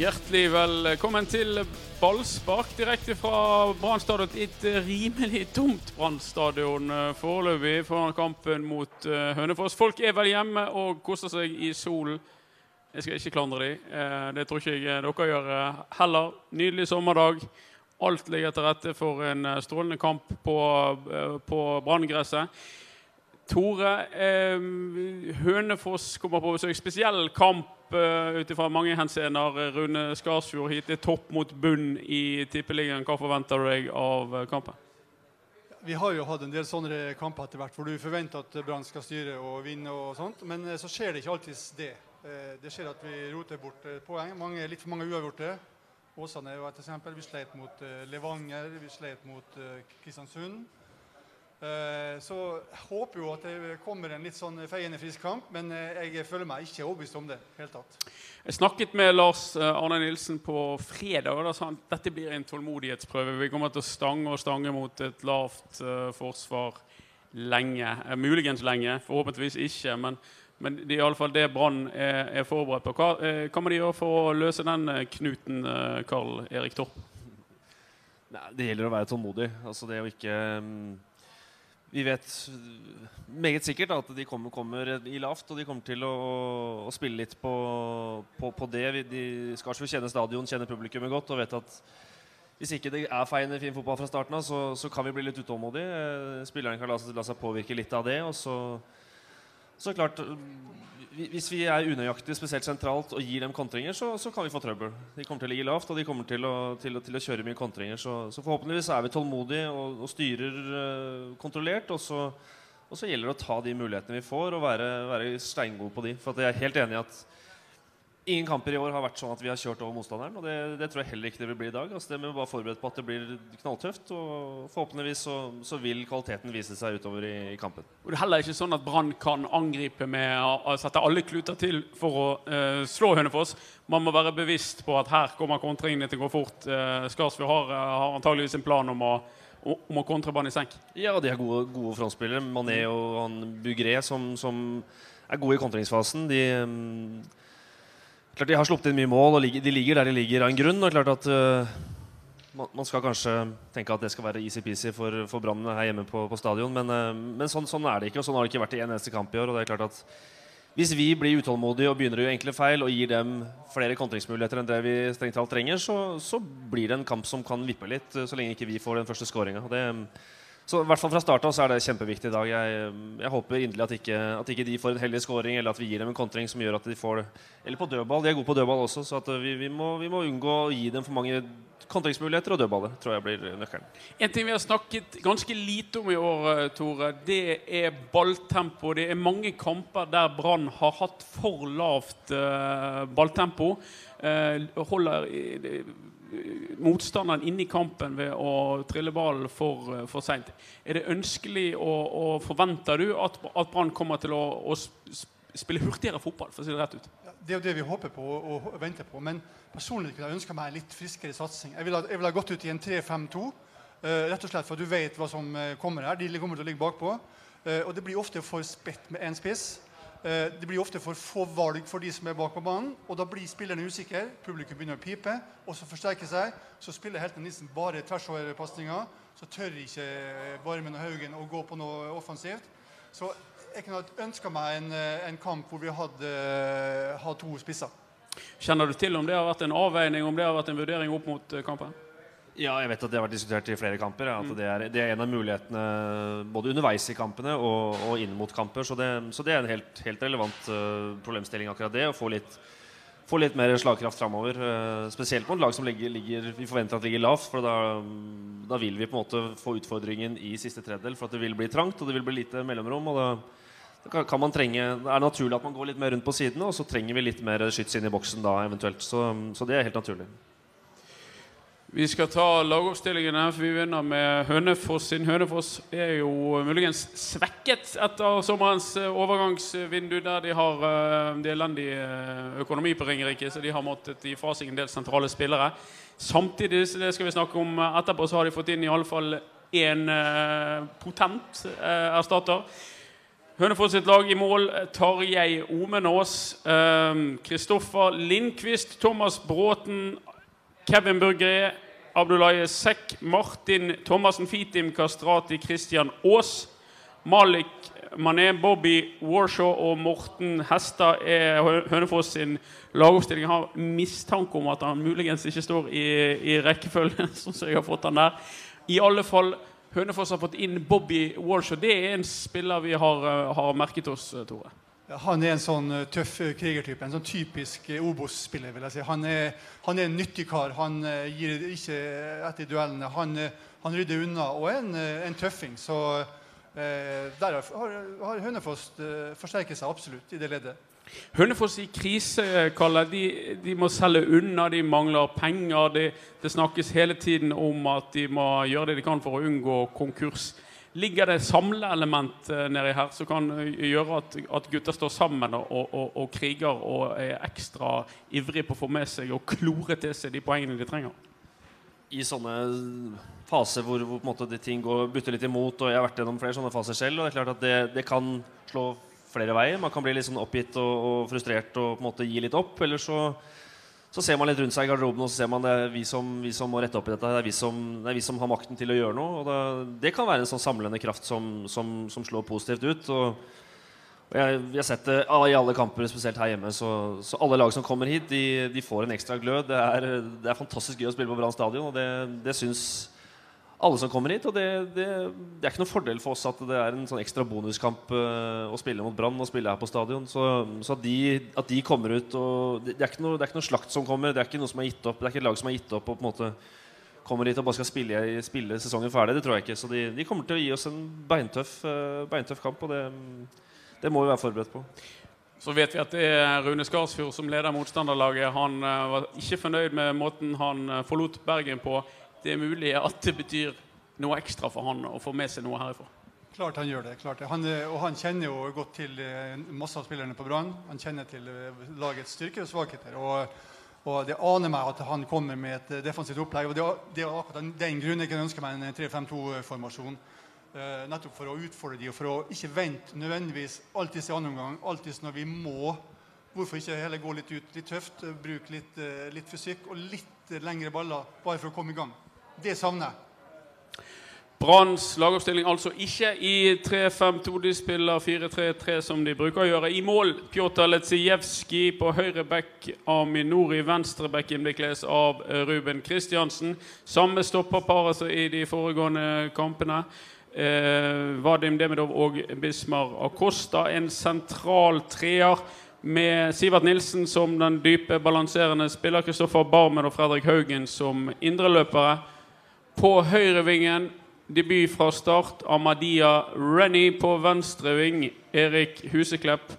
Hjertelig velkommen til ballspark direkte fra Brann. Et rimelig tomt Brann stadion eh, foreløpig foran kampen mot uh, Hønefoss. Folk er vel hjemme og koser seg i solen. Jeg skal ikke klandre dem. Det tror ikke jeg dere gjør heller. Nydelig sommerdag. Alt ligger til rette for en strålende kamp på, på Branngresset. Tore, Hønefoss kommer på besøk. Spesiell kamp uh, ut ifra mange henseender. Rune Skarsfjord hit er topp mot bunn i Tippeligaen. Hva forventer du deg av uh, kampen? Vi har jo hatt en del sånne kamper etter hvert hvor du forventer at Brann skal styre og vinne. og sånt, Men så skjer det ikke alltid det. Det skjer at vi roter bort poeng. Mange, litt for mange uavgjorte. Åsane var et eksempel. Vi slet mot Levanger, vi slet mot Kristiansund. Eh, så jeg håper jo at det kommer en litt sånn feiende frisk kamp, men eh, jeg føler meg ikke overbevist om det. helt tatt. Jeg snakket med Lars eh, Arne Nilsen på fredag, og da sa han at dette blir en tålmodighetsprøve. Vi kommer til å stange og stange mot et lavt uh, forsvar lenge. Uh, muligens lenge, forhåpentligvis ikke. Men, men det er iallfall det Brann er, er, forberedt på. Hva uh, må de gjøre for å løse den knuten, Karl Erik Torp? Det gjelder å være tålmodig. Altså det å ikke um vi vet meget sikkert at de kommer, kommer, i lavt, og de kommer til å, å spille litt på, på, på det. De, Skarsfjord kjenner stadion, kjenner publikummet godt og vet at hvis ikke det er feiende fin fotball fra starten av, så, så, kan vi bli litt utålmodige. Spillerne kan la, la, seg påvirke litt av det. Og så, så klart hvis vi er unøyaktige, spesielt sentralt, og gir dem kontringer, så, så, kan vi få trøbbel. De kommer til å ligge lavt, og de kommer til å, til til å kjøre mye kontringer. Så, så, forhåpentligvis er vi tålmodige og, og styrer uh, kontrollert. Og så, og så, gjelder det å ta de mulighetene vi får, og være, være steingode på de. For jeg er helt enig i at Ingen kamper i år har vært sånn at vi har kjørt over motstanderen. Og det, det tror jeg heller ikke det vil bli i dag. Altså det må vi bare forberedt på at det blir knalltøft. Og forhåpentligvis så, så vil kvaliteten vise seg utover i, i, kampen. Og Det er heller ikke sånn at Brann kan angripe med å sette alle kluter til for å uh, slå Hønefoss. Man må være bevisst på at her kommer kontringene til å gå fort. Uh, Skarsfjord har, uh, har antageligvis en plan om å om å kontre banen i senk. Ja, de er gode, gode frontspillere. Mané og han Bugré som, som er gode i kontringsfasen. De um, klart De har sluppet inn mye mål, og de ligger der de ligger av en grunn. og klart at uh, Man skal kanskje tenke at det skal være easy-peasy for, for Brann her hjemme på, på stadion, men, uh, men sånn, sånn, er det ikke. og Sånn har det ikke vært i en eneste kamp i år. og det er klart at Hvis vi blir utålmodige og begynner å gjøre enkle feil og gir dem flere kontringsmuligheter enn det vi strengt talt trenger, så, så, blir det en kamp som kan vippe litt, så lenge ikke vi får den første skåringa. Så i hvert fall fra start av så er det kjempeviktig i dag. Jeg, jeg håper inderlig at ikke, at ikke de får en heldig scoring, eller at vi gir dem en kontring som gjør at de får det. Eller på dødball. De er gode på dødball også, så vi, vi, må, vi, må, unngå å gi dem for mange kontringsmuligheter og dødballer. tror jeg blir nøkkelen. En ting vi har snakket ganske lite om i år, eh, Tore, det er balltempo. Det er mange kamper der Brann har hatt for lavt uh, balltempo. Holder motstanderen inne i kampen ved å trille ballen for, eh, for seint. Er det ønskelig og, og forventer du at, at Brann kommer til å, å, spille hurtigere fotball? for å si Det rett ut? Ja, det er jo det vi håper på og, venter på. Men personlig kunne jeg ønska meg en litt friskere satsing. Jeg ville vil ha gått ut i en 3-5-2. Uh, eh, rett og slett for at du vet hva som uh, kommer her. De kommer til å ligge bakpå. Uh, og det blir ofte for spett med én spiss. Eh, det blir ofte for få valg for de som er bak på banen. og Da blir spillerne usikre. Publikum begynner å pipe. og Så forsterker seg. Så spiller helten Nissen bare tversoverpasninger. Så tør ikke Barmen og Haugen å gå på noe offensivt. Så jeg kunne ønska meg en, eh, en, kamp hvor vi hadde, eh, hadde to spisser. Kjenner du til om det har vært en avveining, om det har vært en vurdering opp mot kampen? Ja, jeg vet at det har vært diskutert i flere kamper. Ja, at mm. det, er, det, er, en av mulighetene både underveis i kampene og, og inn mot kamper. Så det, så det er en helt, helt relevant uh, problemstilling, akkurat det. Å få litt, få litt mer slagkraft framover. Uh, spesielt på et lag som ligger, ligger, vi forventer at ligger lavt. For da, da, vil vi på en måte få utfordringen i siste tredjedel. For at det vil bli trangt, og det vil bli lite mellomrom. og da da kan man trenge, Det er naturlig at man går litt mer rundt på sidene, og så trenger vi litt mer skyts inn i boksen da eventuelt. Så, så det er helt naturlig. Vi skal ta lagoppstillingene, for vi begynner med Hønefoss. Siden Hønefoss er jo muligens svekket etter sommerens eh, overgangsvindu, der de har uh, de elendig eh, økonomi på Ringerike, så de har måttet gi fra seg en del sentrale spillere. Samtidig det skal vi snakke om etterpå, så har de fått inn i alle fall én potent erstatter. Hønefoss sitt lag i mål Tarjei Omenås, Kristoffer Lindqvist, Thomas Bråten, Kevin Burgre, Abdullahi Sekk, Martin Thomassen Fitim Kastrati, Christian Aas, Malik Mané, Bobby Warshaw og Morten Hestad er Hønefoss sin lagoppstilling. Jeg har mistanke om at han muligens ikke står i, i rekkefølgen, som jeg har fått han der. I alle fall, Hønefoss har fått inn Bobby Warshaw. Det er en spiller vi har, eh, har merket oss, eh, Tore. Han er en sånn uh, tøff uh, krigertype. En sånn typisk uh, Obos-spiller. vil jeg si. Han er, han er, en nyttig kar. Han gir ikke etter duellene. Han, han, rydder unna og er en, en tøffing. Så der har, har Hønefoss forsterket seg absolutt i det leddet. Hønefoss i krise, Kalle. De, de, må selge unna, de mangler penger. Det, det snakkes hele tiden om at de må gjøre det de kan for å unngå konkurs ligger det samleelement eh, nedi her som kan eh, gjøre at, at gutter står sammen og, og, og, kriger og er ekstra ivrig på å få med seg og klore til seg de poengene de trenger? I sånne faser hvor, hvor måte, de ting går, butter litt imot, og jeg har vært gjennom flere sånne faser selv, og det er klart at det, det kan slå flere veier. Man kan bli litt sånn oppgitt og, og frustrert og på en måte gi litt opp. Eller så så ser man litt rundt seg i garderoben og så ser man det er vi som, vi som må rette opp i dette. Det er vi som, det er vi som har makten til å gjøre noe. Og det, det kan være en sånn samlende kraft som, som, som slår positivt ut. Og, jeg, vi har sett det i alle kamper, spesielt her hjemme. Så, så alle lag som kommer hit, de, de får en ekstra glød. Det er, det er, fantastisk gøy å spille på Brann stadion, og det, det syns alle som kommer hit. Og det, det, det, er ikke noen fordel for oss at det er en sånn ekstra bonuskamp uh, å spille mot Brann og spille her på stadion. Så, så at, de, at, de, kommer ut og det, det, er noe, det, er ikke noe, slakt som kommer. Det er ikke noe som er gitt opp Det er ikke et lag som er gitt opp og på en måte kommer hit og bare skal spille, spille sesongen ferdig. Det tror jeg ikke. Så de, de kommer til å gi oss en beintøff, uh, beintøff kamp, og det, må vi være forberedt på. Så vet vi at det er Rune Skarsfjord som leder motstanderlaget. Han uh, var ikke fornøyd med måten han forlot Bergen på det er mulig at det betyr noe ekstra for han å få med seg noe herifra. Klart han gjør det. klart det. Han, og han kjenner jo godt til eh, masse av spillerne på Brann. Han kjenner til eh, lagets styrker og svakheter. Og, og, det aner meg at han kommer med et eh, defensivt opplegg. og Det, er akkurat den grunnen jeg ønsker meg en 3-5-2-formasjon. Uh, nettopp for å utfordre de, og for å ikke vente nødvendigvis alltid i andre omgang. Alltid når vi må. Hvorfor ikke heller gå litt ut litt tøft, bruke litt, litt fysikk og litt lengre baller bare for å komme i gang. Det savner jeg. Branns lagoppstilling altså ikke i 3-5-2. De spiller 4-3-3 som de bruker å gjøre. I mål Pjotr Letsijevskij på høyre back. Aminori venstre back innbekles av Ruben Kristiansen. Samme stopperpar altså i de foregående kampene. Eh, Vadim Demidov og Bismar Acosta. En sentral treer med Sivert Nilsen som den dype, balanserende spiller. Kristoffer Barmen og Fredrik Haugen som indreløpere. På høyrevingen debut fra start. Amadia Rennie på venstre ving. Erik Huseklepp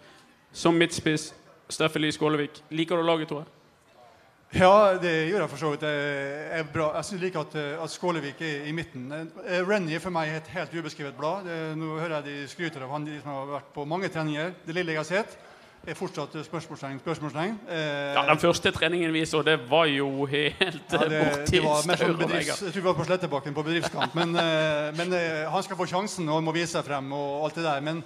som midtspiss. Steffen Lie Skålevik. Liker du laget, tror jeg? Ja, det gjør jeg for så vidt. Jeg. Jeg liker at, at Skålevik er i midten. Eh, Rennie er for meg et helt ubeskrevet blad. Nå hører jeg de skryter av han de som har vært på mange treninger. Det lille jeg har sett er fortsatt spørsmålstegn. spørsmålstegn. Eh, ja, Den første treningen vi så, det var jo helt ja, det, borti det sånn bedrifts, Jeg tror vi var på Slettebakken på bedriftskamp. Men, eh, men eh, han skal få sjansen og må vise seg frem og alt det der. Men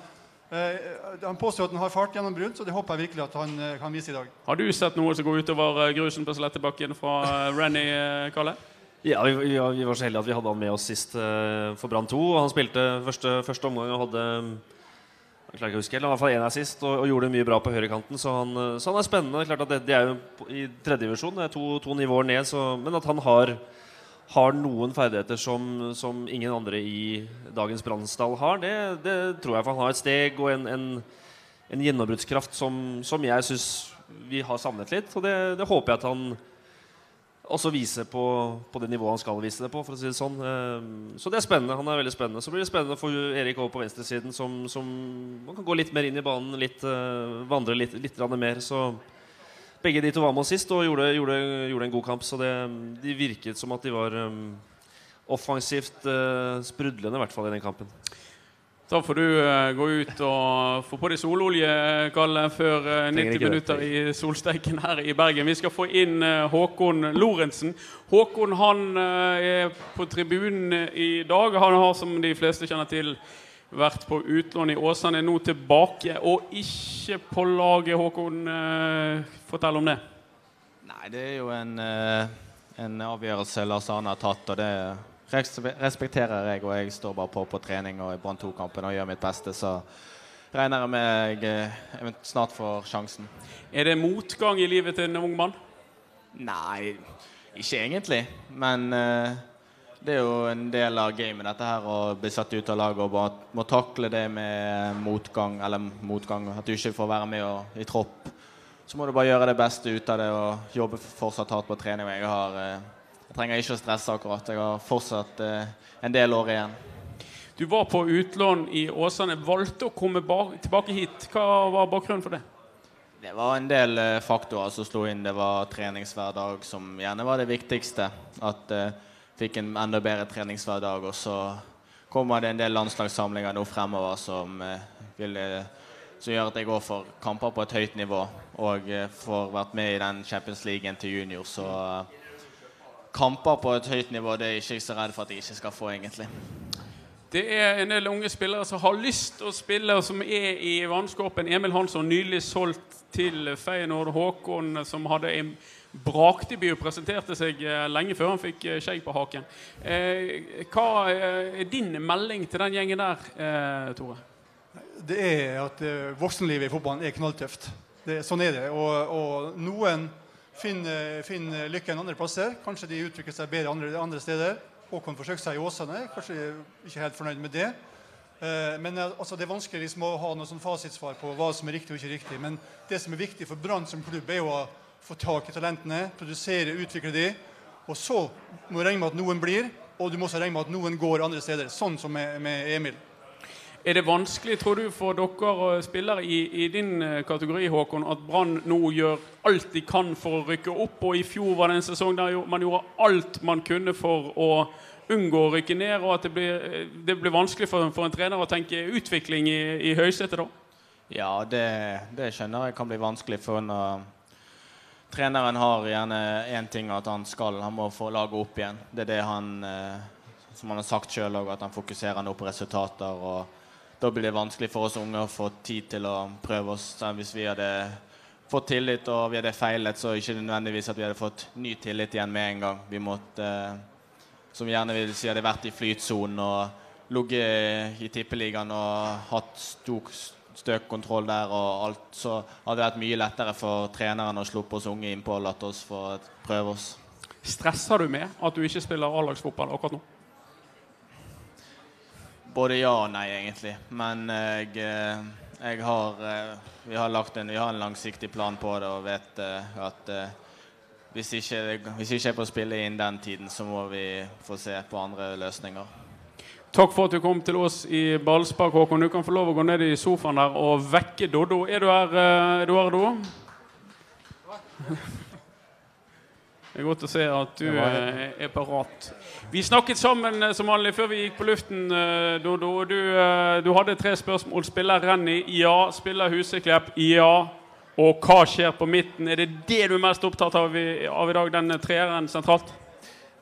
eh, han påstår at han har fart gjennom brudd, så det håper jeg virkelig at han eh, kan vise i dag. Har du sett noe som går utover eh, grusen på Slettebakken fra Renny, Kalle? Ja, vi, vi, vi, var så heldige at vi hadde han med oss sist for Brann 2. Han spilte første, første omgang og hadde jeg klarer ikke å huske helt, i hvert fall én assist og, og gjorde mye bra på høyrekanten. Så eh, så han er spennende. Klart at det, det er jo i tredjedivisjon, det er to, to nivåer ned. Så, men at han har, har noen ferdigheter som, som, ingen andre i dagens Bransdal har, det, det, tror jeg. For han har et steg og en, en, en gjennombruddskraft som, som jeg syns vi har savnet litt. Og det, det håper jeg at han også vise på, på, det nivået han skal vise det på. for å si det sånn. Ehm, så det er spennende. han er veldig spennende. Så blir det spennende for Erik over på venstresiden, som, som man kan gå litt mer inn i banen, litt, uh, vandre litt, litt mer. Så begge de to var med oss sist og gjorde, gjorde, gjorde, en god kamp. Så det, de virket som at de var um, offensivt uh, sprudlende, i hvert fall i den kampen. Da får du uh, gå ut og få på deg sololje, Kalle, før uh, eh, 90 minutter i solsteiken her i Bergen. Vi skal få inn uh, Håkon Lorentzen. Håkon han er på tribunen i dag. Han har, som de fleste kjenner til, vært på utlån i Åsane, er nå tilbake og ikke på laget. Håkon, eh, fortell om det. Nei, det er jo en, eh, en avgjørelse Lars Arne har tatt, og det respe- respekterer jeg. Og jeg står bare på på trening og i Brann 2-kampen og gjør mitt beste, så regner jeg med jeg eh, snart får sjansen. Er det motgang i livet til en ung mann? Nei, ikke egentlig. Men uh, det er jo en del av gamet, dette her, å bli satt ut av laget og bare må takle det med motgang, eller motgang, at du ikke får være med og, i tropp. Så må du bare gjøre det beste ut av det og jobbe fortsatt hardt på trening. Jeg, har, eh, jeg trenger ikke å stresse akkurat. Jeg har fortsatt eh, en del år igjen. Du var på utlån i Åsane, valgte å komme tilbake hit. Hva var bakgrunnen for det? Det var en del eh, faktorer som slo inn. Det var treningshverdag som gjerne var det viktigste. At eh, fikk en enda bedre treningshverdag. Og så kommer det en del landslagssamlinger nå fremover som, eh, vil, som gjør at jeg går for kamper på et høyt nivå. Og får vært med i den Champions League til junior. Så kamper på et høyt nivå det er jeg ikke så redd for at jeg ikke skal få, egentlig. Det er en del unge spillere som har lyst til å spille, og som er i vannskorpen. Emil Hansson nylig solgt til Feyenoord. Håkon, som hadde en brakdebut, presenterte seg eh, lenge før han fikk eh, skjegg på haken. Eh, hva er din melding til den gjengen der, eh, Tore? Det er at voksenlivet i fotballen er knalltøft. Det, sånn er det. Og, og noen finner, finner lykken andre plasser. Kanskje de utvikler seg bedre andre, andre steder. Håkon forsøkte seg i Åsane. Kanskje ikke helt fornøyd med det. Eh, men eh, altså, Det er vanskelig liksom, å ha noe sånn fasitsvar på hva som er riktig og ikke riktig. Men det som er viktig for Brann som klubb, er jo å få tak i talentene, produsere, utvikle de. Og så må du regne med at noen blir, og du må også regne med at noen går andre steder. Sånn som med, med Emil. Er det vanskelig, tror du, for dere spillere i, i din eh, kategori, Håkon, at Brann nå gjør alt de kan for å rykke opp? Og i fjor var det en sesong der man gjorde alt man kunne for å unngå å rykke ned, og at det blir, eh, det blir vanskelig for, for en trener å tenke utvikling i, i høysetet da? Ja, det, det skjønner jeg kan bli vanskelig for når treneren har gjerne én ting at han skal. Han må få laget opp igjen. Det er det han eh, som han har sagt sjøl òg, at han fokuserer nå på resultater. og Da blir det vanskelig for oss unge å få tid til å prøve oss. Så hvis vi hadde fått tillit og vi hadde feilet, så ikke nødvendigvis at vi hadde fått ny tillit igjen med en gang. Vi måtte, som som gjerne vil si, hadde vært i flytsonen og ligget i tippeligaen og hatt stor støkkontroll der og alt, så hadde det vært mye lettere for treneren å sluppe oss unge innpå og latt oss få prøve oss. Stresser du med at du ikke spiller A-lagsfotball akkurat nå? Både ja og nei, egentlig. Men jeg, eh, jeg har eh, Vi har en, vi har en langsiktig plan på det og vet eh, at hvis ikke, hvis ikke jeg får spille inn den tiden, så må vi få se på andre løsninger. Takk for at du kom til oss i Ballspark, Håkon. Du kan få lov å gå ned i sofaen der og vekke Doddo. Er du her, er du her Doddo? Det er godt å se at du eh, er parat. Vi snakket sammen eh, som vanlig før vi gikk på luften, Dodo. Du, eh, du hadde tre spørsmål. Spiller Renny? Ja. Spiller Huseklepp? Ja. Og hva skjer på midten? Er det det du er mest opptatt av i, av i dag, den treeren sentralt?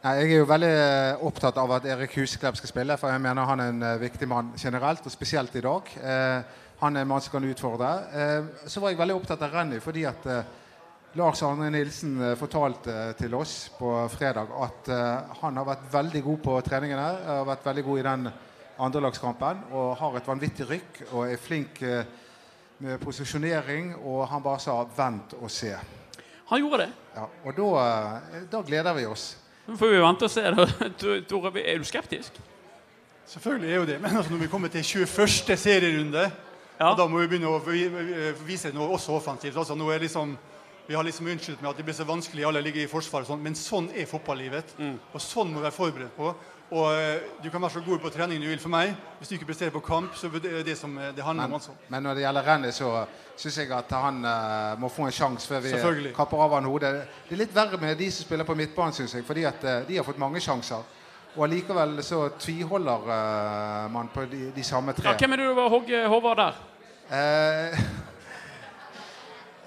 Nei, jeg er jo veldig eh, opptatt av at Erik Huseklepp skal spille, for jeg mener han er en eh, viktig mann generelt, og spesielt i dag. Eh, han er en mann som kan utfordre. Eh, så var jeg veldig opptatt av Renny fordi at eh, Lars Arne Nilsen eh, fortalte eh, til oss på fredag at eh, han har vært veldig god på treningen her. Har vært veldig god i den andrelagskampen og har et vanvittig rykk og er flink eh, med posisjonering. Og han bare sa 'vent og se'. Han gjorde det. Ja, og da, eh, da gleder vi oss. Nå får vi vente og se. Tore, er du skeptisk? Selvfølgelig er jo det, men altså når vi kommer til 21. serierunde, Ja. da må vi begynne å vi- vi- vise noe også offensivt. Altså, nå er liksom, vi har liksom unnskyldt med at det blir så vanskelig, alle ligger i forsvaret sånn, men sånn er fotballivet. Og sånn må vi være forberedt på. Og eh, du kan være så god på trening du vil for meg. Hvis du ikke presterer på kamp, så er det det som eh, det handler om. Men, altså. men når det gjelder Renny, så syns jeg at han eh, må få en sjanse før vi kapper av han hodet. Det er litt verre med de som spiller på midtbanen, syns jeg. Fordi at eh, de har fått mange sjanser. Og allikevel så tviholder man på de, de samme tre. Ja, hvem er det du hogger hogge Håvard der? Eh,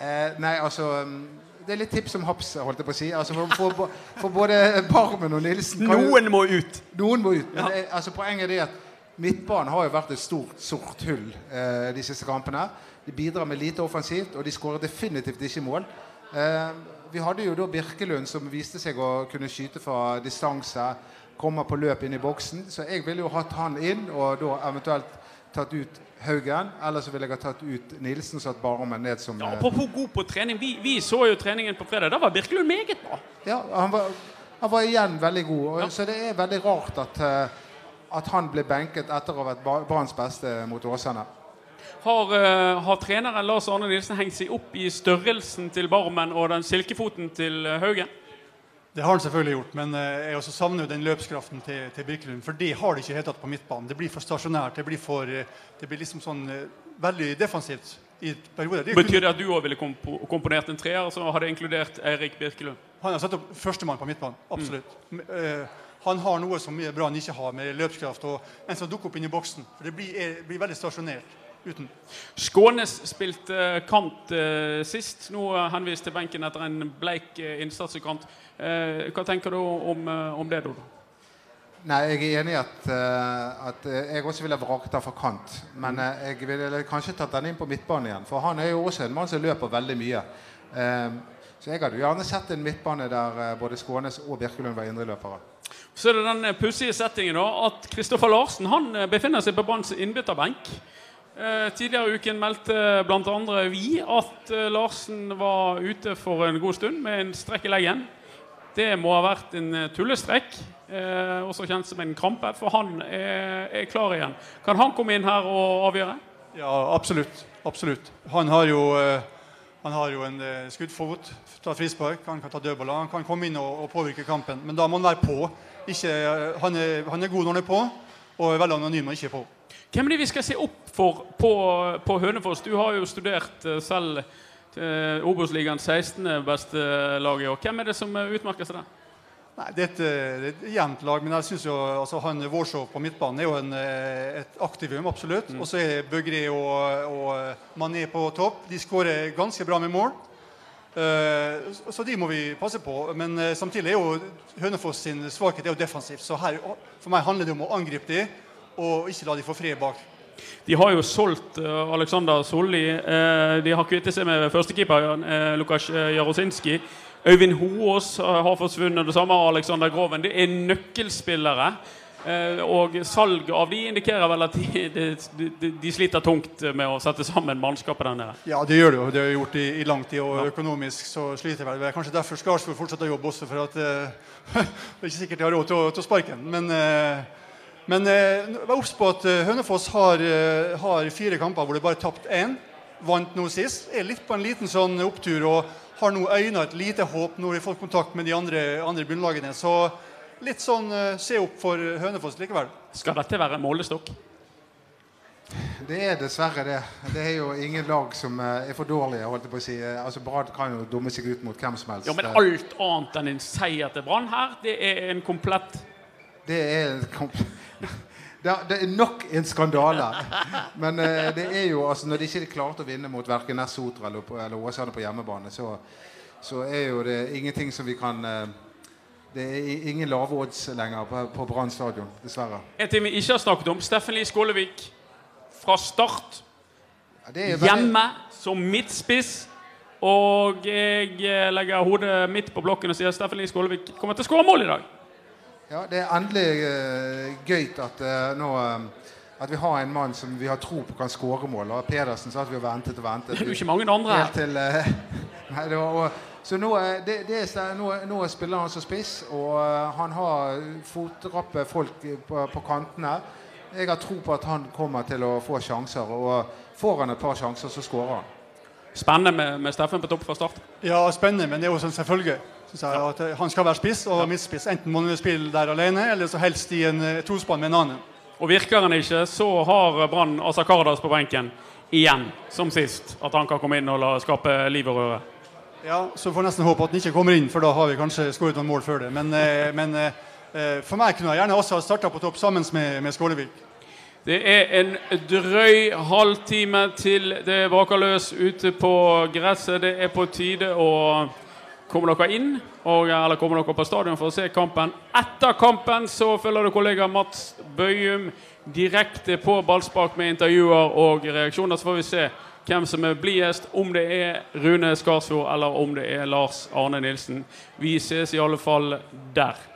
eh, nei, altså mm, Det er litt tips om haps, holdt jeg på å si. Altså for, for, for både Barmen og Nilsen kan Noen må ut! Noen må ut. Men det, altså, poenget er at Midtbanen har jo vært et stort, sort hull eh, de siste kampene. De bidrar med lite offensivt, og de skårer definitivt ikke mål. Eh, vi hadde jo da Birkelund som viste seg å kunne skyte fra distanse. Kommer på løp inn i boksen. Så jeg ville jo hatt han inn, og da eventuelt tatt ut Haugen. Eller så ville jeg ha tatt ut Nilsen, satt Barmen ned som Ja, på apropos god på trening. Vi, vi så jo treningen på fredag. Da var Birkelund meget bra. Ja, han var, han var igjen veldig god. Og, Så det er veldig rart at, eh, at han ble benket etter å ha vært Branns beste mot Åsane. Har, uh, har treneren Lars Arne Nilsen hengt seg opp i størrelsen til Barmen og den silkefoten til eh, Haugen? Det har han selvfølgelig gjort, men eh, jeg også savner jo den løpskraften til, til Birkelund. For det har de ikke helt tatt på midtbanen. Det blir for stasjonært. Det blir, for, eh, det blir liksom sånn eh, veldig defensivt i perioder. Det Betyr det at du òg ville komp komponert en treer som hadde inkludert Eirik Birkelund? Han har satt opp førstemann på midtbanen. Absolutt. M- eh, han har noe som mye Brann ikke har, med løpskraft og en som dukker opp inn i boksen. For det blir, er, blir veldig stasjonert uten. Skånes spilte kant eh, sist. Nå eh, henvist til benken etter en bleik eh, innsats i kant. Eh, hva tenker du om, eh, om det, Dodo? Nei, jeg er enig i at, at jeg også ville vraket den fra kant. Men jeg ville kanskje tatt den inn på midtbanen igjen. For han er jo også en mann som løper veldig mye. Så jeg hadde gjerne sett en midtbane der både Skånes og Birkelund var indreløpere. Så er det den pussige settingen da, at Kristoffer Larsen han befinner seg på Branns innbytterbenk. Eh, tidligere i uken meldte bl.a. vi at eh, Larsen var ute for en god stund med en strekk i leggen. Det må ha vært en eh, tullestrekk, også kjent som en krampe, for han er, klar igjen. Kan han komme inn her og avgjøre? Ja, absolutt. Absolutt. Han har jo, han har jo en skuddfot, ta frispark, han kan ta dødballer. Han kan komme inn og, og påvirke kampen, men da må han være på. Ikke, han, er, han er god når han er på, og er veldig anonym når han ikke er på. Hvem er det vi skal se opp for på, på Hønefoss? Du har jo studert eh, selv eh, Obos-ligaens 16. beste lag i år. Hvem er det som eh, utmerker seg der? Nei, det er et, eh, det er et jevnt lag, men jeg synes jo altså, han Warshaw på midtbanen er jo en, et aktivum, absolutt. Og så er Bøgri og, og Mané på topp. De skårer ganske bra med mål. Så- de må vi passe på. Men samtidig er jo Hønefoss sin svakhet er jo defensivt. Så her, for meg handler det om å angripe de, og ikke la de få fred bak. De har jo solgt uh, Alexander Solli. Eh, de har kvittet seg med førstekeeper uh, Lukas eh, Jarosinski. Øyvind Hoås eh, har forsvunnet. Det samme har Alexander Groven. Det er nøkkelspillere. Eh, og salg av de indikerer vel at de, de, de, de sliter tungt med å sette sammen mannskapet der nede. Ja, det gjør det jo. Det har de gjort i, i lang tid, og økonomisk så sliter vel. Kanskje derfor Skarsvold fortsetter å jobbe også, for at eh, det er ikke sikkert de har råd til å, til å sparke den. Men, eh, men eh, vær obs på at eh, Hønefoss har, eh, har fire kamper hvor det bare er tapt én. Vant nå sist. Er litt på en liten sånn opptur og har nå øyna et lite håp når de får kontakt med de andre, andre bunnlagene. Så litt sånn eh, se opp for Hønefoss likevel. Skal dette være målestokk? Det er dessverre det. Det er jo ingen lag som er for dårlige. holdt jeg på å si. Altså, Brann kan jo dumme seg ut mot hvem som helst. Ja, men alt annet enn en seier til Brann her, det er en komplett Det er, en kom- det er, nok en skandale. Men eh, det er jo, altså, når de ikke klarte å vinne mot verken Sotra eller, eller Åsane på hjemmebane, så, så er jo det ingenting som vi kan eh, Det er ingen lave odds lenger på, på Brann stadion, dessverre. En ting vi ikke har snakket om. Steffen Lie Skålevik fra start. Veldig- Hjemme som midtspiss. Og jeg eh, legger hodet midt på blokken og sier Steffen Lie Skålevik kommer til å skåre mål i dag. Ja, det er endelig uh, gøy at, uh, nå, eh, at vi har en mann som vi har tro på kan skåre mål. Og Pedersen sa at vi har ventet og ventet. Det er jo ikke mange andre her. til uh, nei, det var, og, Så nå, er- det, det er, nå, nå spiller han som spiss, og eh, han har fotrappe folk på, på kantene. Jeg har tro på at han kommer til å få sjanser, og får han et par sjanser, så skårer han. Spennende med, med Steffen på topp fra start. Ja, spennende, men det er jo sånn selvfølge. Jeg, at eh, Han skal være spiss og midtspiss. Enten må han spille der alene, eller så helst i en eh, tospann med en annen. Og virker han ikke, så har Brann Asakardas på benken igjen, som sist. At han kan komme inn og la skape liv og røre. Ja, Så får jeg nesten håpe at han ikke kommer inn, for da har vi kanskje skåret noen mål før det. Men, eh, men for meg kunne jeg gjerne også ha starta på topp sammen med, med Skålevik. Det er en drøy halvtime til det braker løs ute på gresset. Det er på tide å komme dere inn, og, eller kommer dere på stadion for å se kampen. Etter kampen så følger du kollega Mats Bøyum direkte på ballspark med intervjuer og reaksjoner. Så får vi se hvem som er blidest, om det er Rune Skarsfjord eller om det er Lars Arne Nilsen. Vi ses i alle fall der.